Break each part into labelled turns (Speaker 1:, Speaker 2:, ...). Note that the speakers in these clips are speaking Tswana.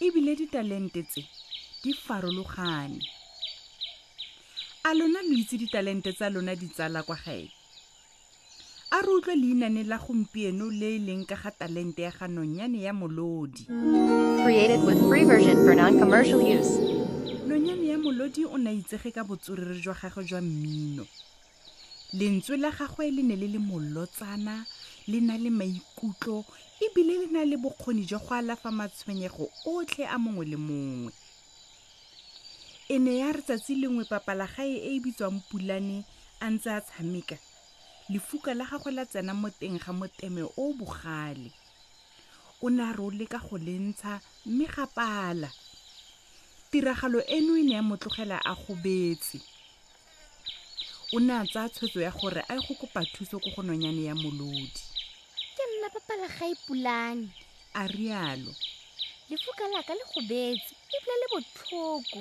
Speaker 1: ebile ditalente tse di farologane a lona lo itse ditalente tsa lona di tsala kwa gae a re utlwe leinane la gompieno le e leng ka ga talente ya ga nonyane ya molodi nonyane ya molodi o ne a itsege ka botswerere jwa gagwe jwa mmino lentswe la gagwe le ne le le mollotsana le na le maikutlo ebile le na le bokgoni jwa go alafa matshwenyego otlhe a mongwe le mongwe e ne ya re tsatsi lengwe papalagae e e bitswang pulane a ntse a tshameka lefuka la gagwe la tsena mo teng ga moteme o bogale o ne a re o leka go le ntsha mme ga pala tiragalo eno e ne ya motlogela a gobetse o ne a tsaya tshwetso ya gore a ye go kopa thuso ko go nonyane ya molodi
Speaker 2: ke nna papala ga e pulane
Speaker 1: a rialo
Speaker 2: lefuka laka le gobetse ebile le botlhoko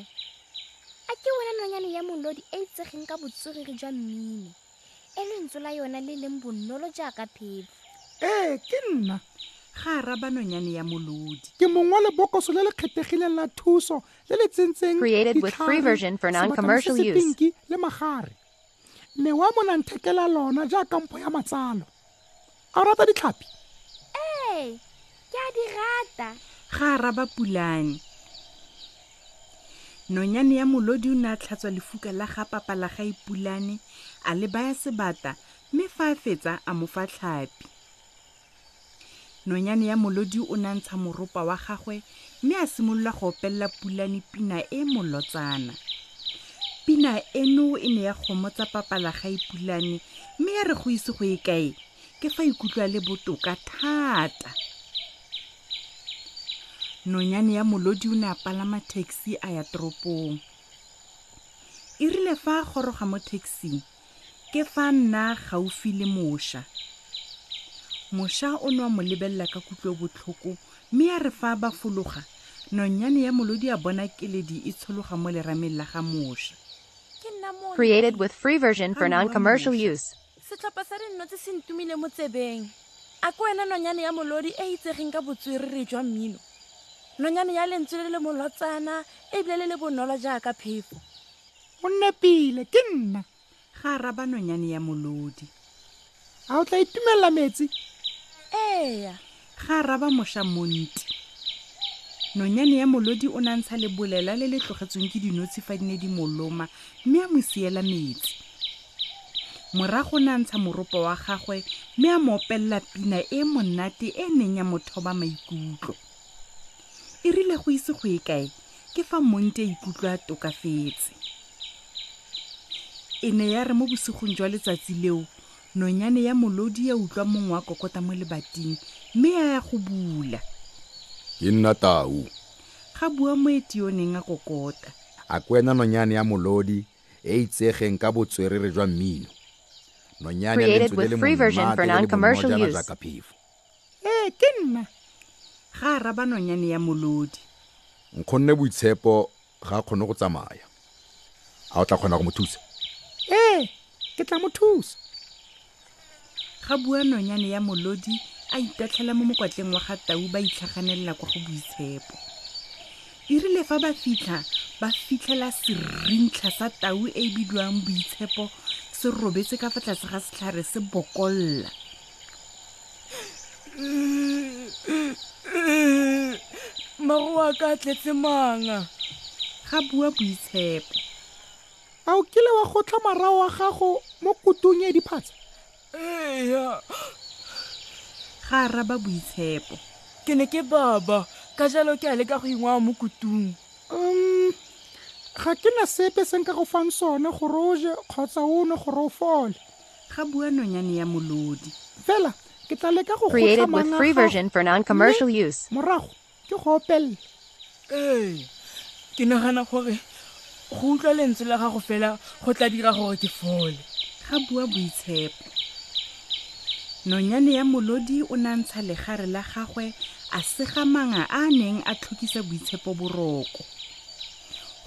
Speaker 2: a ke wena nonyane ya molodi e itsegeng ka botswerere jwa mmino e lentswe la yona le leng bonolo jaaka phefo
Speaker 3: ee ke nna
Speaker 1: ga araba nonyane ya molodi
Speaker 3: ke mongwe wa lebokoso le le kgethegileng la thuso le le tsentseng
Speaker 4: created with free version for non-commercial use
Speaker 3: pinki le magare me wa mo nang thekela lona jaaka mpho ya matsalo a rata ditlhapi
Speaker 2: ee ke a di rata
Speaker 1: ga a raba pulane nonyane ya molodi o ne a tlhatswa lefuka la ga papa la ga ipulane a le baya sebata mme fa a fetsa a mo fa tlhapi nonyane ya molodi o ne a ntsha moropa wa gagwe mme a simolola go opelela pulane pina e molotsana pina eno e ne ya gomotsa papala ga ipulane mme ya re go ise go e kae ke fa ikutlwa le botoka thata nonyane ya molodi o ne a palama taxi a ya toropong e rile fa a goroga mo taxing ke fa nna gaufi le mosha mosha o ne wa mo lebelela ka kutlwe botlhoko mme ya re fa ba fologa nonyane ya molodi ya bona keledi e tshologa mo lerameng la ga
Speaker 5: mosha
Speaker 4: created with free version for non-commercial use
Speaker 5: setlhopha sa dinno tse se ntumile mo tsebeng a ko wena nonyane ya molodi e itsegeng ka botswerere jwa mmino nonyane ya lentswe le le molotsana ebile le le bonolo jaaka phefo
Speaker 3: o nepile ke nna
Speaker 1: ga araba nonyane ya molodi
Speaker 3: a o tla itumelela metsi
Speaker 5: eya
Speaker 1: ga araba moša monti nonyane ya molodi o ne a ntsha lebolela le le tlogetsweng ke dinotshi fa di ne di moloma mme a mo siela metsi morago ne a ntsha moropo wa gagwe mme a mo opelela pina e monate e neng ya mothoba maikutlo e rile go ise go e kae ke fa monte a ikutlwa a tokafetse e ne ya re mo bosigong jwa letsatsi leo nonyane ya molodi ya utlwa mongwe wa kokota mo lebating mme ya ya go bula
Speaker 6: ke nna tau
Speaker 1: ga bua mo etioneng a kokota
Speaker 6: a kwena nonyane ya molodi e itsegeng ka botswerere jwa mmino nonyane ya lentswe le le monate le le bonolo
Speaker 4: jaana
Speaker 6: jaaka phefo
Speaker 3: ee ke nna
Speaker 1: ga a raba nonyane ya molodi
Speaker 6: nkgonne boitshepo ga a kgone go tsamaya a o tla kgona go mo thusa
Speaker 3: ee ke tla mo thusa
Speaker 1: ga bua nonyane ya molodi a itatlhela mo mokwatleng wa ga tau ba itlhaganelela kwa go boitshepo e rile fa ba fitlha ba fitlhela serintlha sa tau e e bidiwang boitshepo se robetse ka fa tlase ga setlhare se bokolla
Speaker 5: mmago wa ka a tletse manga
Speaker 1: ga bua boitshepo
Speaker 3: a o kile wa gotla marao wa gago mo kutong e diphatsa
Speaker 5: eya
Speaker 1: ga araba boitshepo
Speaker 5: ke ne ke baba ka jalo ke a le ka go ingwa mo kutung
Speaker 3: um ga ke na sepe se nka go fang sone gore o je kgotsa o ne gore o fole
Speaker 1: ga bua nonyane ya molodi
Speaker 3: fela ke tla leka go
Speaker 4: created with free version for non-commercial use
Speaker 3: morago ke go opelela
Speaker 5: ee ke nagana gore go utlwa lentswe la gago fela go tla dira gore ke fole
Speaker 1: ga bua boitshepo nonyane ya molodi o nantsha legare la gagwe a sega manga a a neng a tlhokisa boitshepo boroko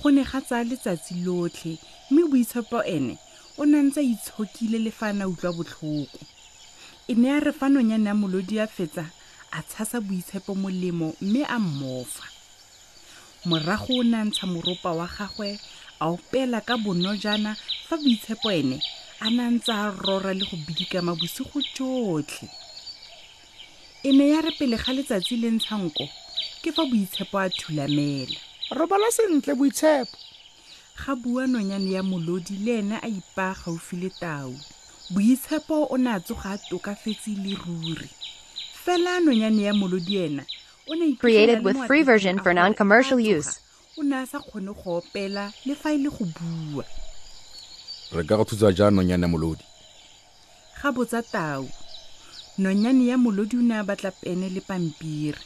Speaker 1: go ne ga tsaya letsatsi lotlhe mme boitshepo ene o ne a ntse a itshokile le fa a ne a utlwa botlhoko e ne a re fa nonyane ya molodi a fetsa a tshasa boitshepo molemo mme a mmofa morago o ne a ntsha moropa wa gagwe a opela ka bonojana fa boitshepo ene a ne a ntse a rora le go bidikama bosigo jotlhe e ne ya re pele ga letsatsi le ntsha nko ke fa boitshepo a thulamela
Speaker 3: robala sentle boitshepo
Speaker 1: Ga bua nonyane ya molodi le ene a ipaa gaufi le tau. Boitshepo o ne a tsoga a tokafetse e le ruri. Fela nonyane ya molodi ena o ne a iphitlhela
Speaker 4: Created
Speaker 1: le mo
Speaker 4: with
Speaker 1: free
Speaker 4: version mathateng
Speaker 1: a
Speaker 4: for
Speaker 1: gore
Speaker 4: non-commercial
Speaker 1: fa a
Speaker 4: use.
Speaker 1: tsoga, O ne a sa kgone go opela le fa e le go bua.
Speaker 6: Re ka go thusa jang nonyane ya molodi?
Speaker 1: Ga botsa tau. Nonyane ya molodi o ne a batla pene le pampiri.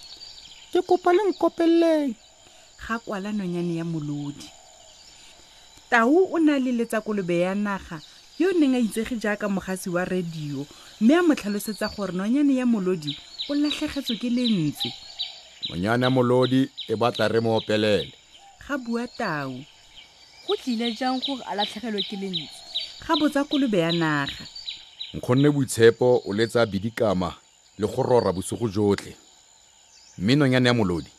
Speaker 3: Ke kopa le nkopeleleng.
Speaker 1: ga kwala nonyane ya molodi tau o ne a leletsa kolobe ya naga yo o neng a itsege jaaka mogasi wa radio mme a mo tlhalosetsa gore nonyane ya molodi o latlhegetswe ke lentswe
Speaker 6: nonyane ya molodi e batla re mo opelele
Speaker 1: ga bua tau
Speaker 5: go tlile jang gore a latlhegelwe ke lentswe
Speaker 1: ga botsa kolobe ya naga
Speaker 6: nkgonne boitshepo o letsa bidikama le go rora bosigo jotlhe mme nonyane ya molodi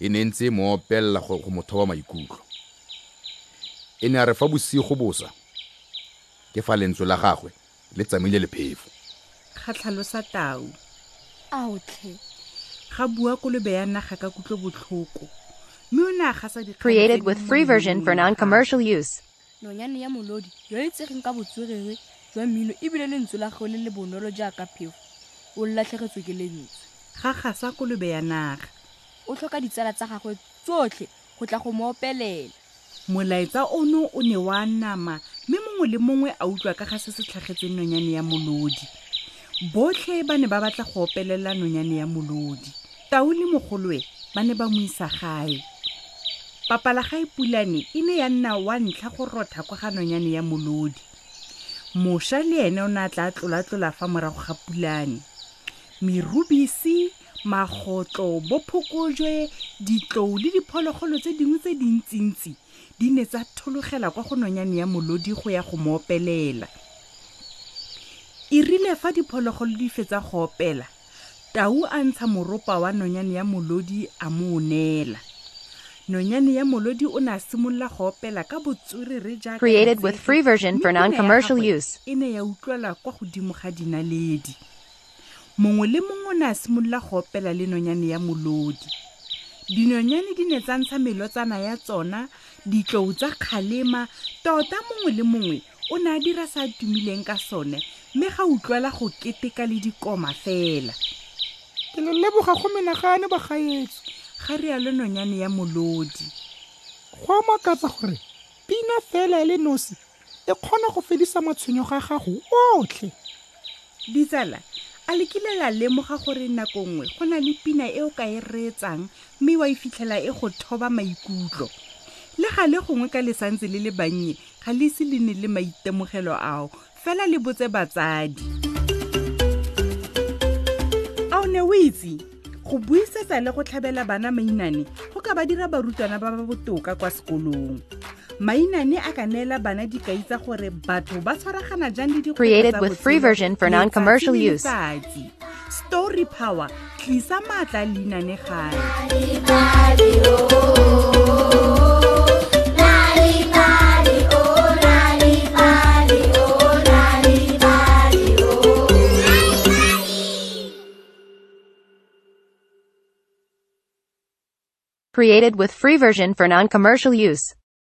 Speaker 6: e ne e ntse e mo opelela go go motho wa maikutlo e ne a re fa bosigo bosa ke fa lentswe la gagwe le tsamaile lephefo
Speaker 1: ga tlhalosa tau
Speaker 2: aotlhe
Speaker 1: ga bua kolobe ya naga ka kutlo botlhoko mme o ne a gasa dikgang tse
Speaker 4: Created
Speaker 1: di
Speaker 4: with
Speaker 1: mo free
Speaker 4: version for
Speaker 1: mmeleng.
Speaker 4: non-commercial use.
Speaker 5: nonyane ya molodi yo e itsegeng ka botswerere jwa mmino ebile lentswe la gagwe le le bonolo jaaka phefo o latlhegetswe ke lentswe
Speaker 1: ga gasa kolobe ya naga
Speaker 5: o tlhoka ditsala tsa gagwe tsotlhe go tla go mo opelela
Speaker 1: molaetsa ono o ne wa nama mme mongwe le mongwe a utlwa ka ga se se tlhagetseng nonyane ya molodi botlhe ba ne ba batla go opelela nonyane ya molodi tau le mogoloe ba ne ba mo isa gae papalagae pulane e ne ya nna wa ntlha go rotha kwa ga nonyane ya molodi mosha le ene o ne a tla tlolatlola fa morago ga pulane merubisi magotlo bophokojwe ditlou le diphologolo tse dingwe tse dintsintsi di ne tsa thologela kwa go nonyane ya molodi go ya go mo opelela e rile fa diphologolo di fetsa go opela tau a ntsha moropa wa nonyane ya molodi a mo o neela nonyane ya molodi o ne a simolola go opela ka botswerere jaaka e ne ya utlwela kwa godimo ga dinaledi mongwe le mongwe o ne a simolola go opela le nonyane ya molodi dinonyane di ne tsa ntsha melotsana ya tsona ditlou tsa kgalema tota mongwe le mongwe o ne a dira sa tumileng ka sone mme ga utlwala go keteka le dikoma fela
Speaker 3: ke le leboga go menagane bagaetso
Speaker 1: ga rialo nonyane ya molodi
Speaker 3: go makatsa gore pina fela e le nosi e kgona go fedisa matshwenyo ga gago otlhe
Speaker 1: ditsala a le kile la lemoga gore nako nngwe go na le pina e o ka e reetsang mme wa e fitlhela e go thoba maikutlo le ga le gongwe ka le santse le le bannye ga le ise le ne le maitemogelo ao fela le botse batsadi a o ne o itse go buisetsa le go tlhabela bana mainane go ka ba dira barutwana ba ba botoka kwa sekolong mainane a ka neela bana dikai tsa gore batho ba tshwaragana jang le dikgoletsatsi story power tlisa maatla leinane gae
Speaker 4: created with free version for non-commercial use.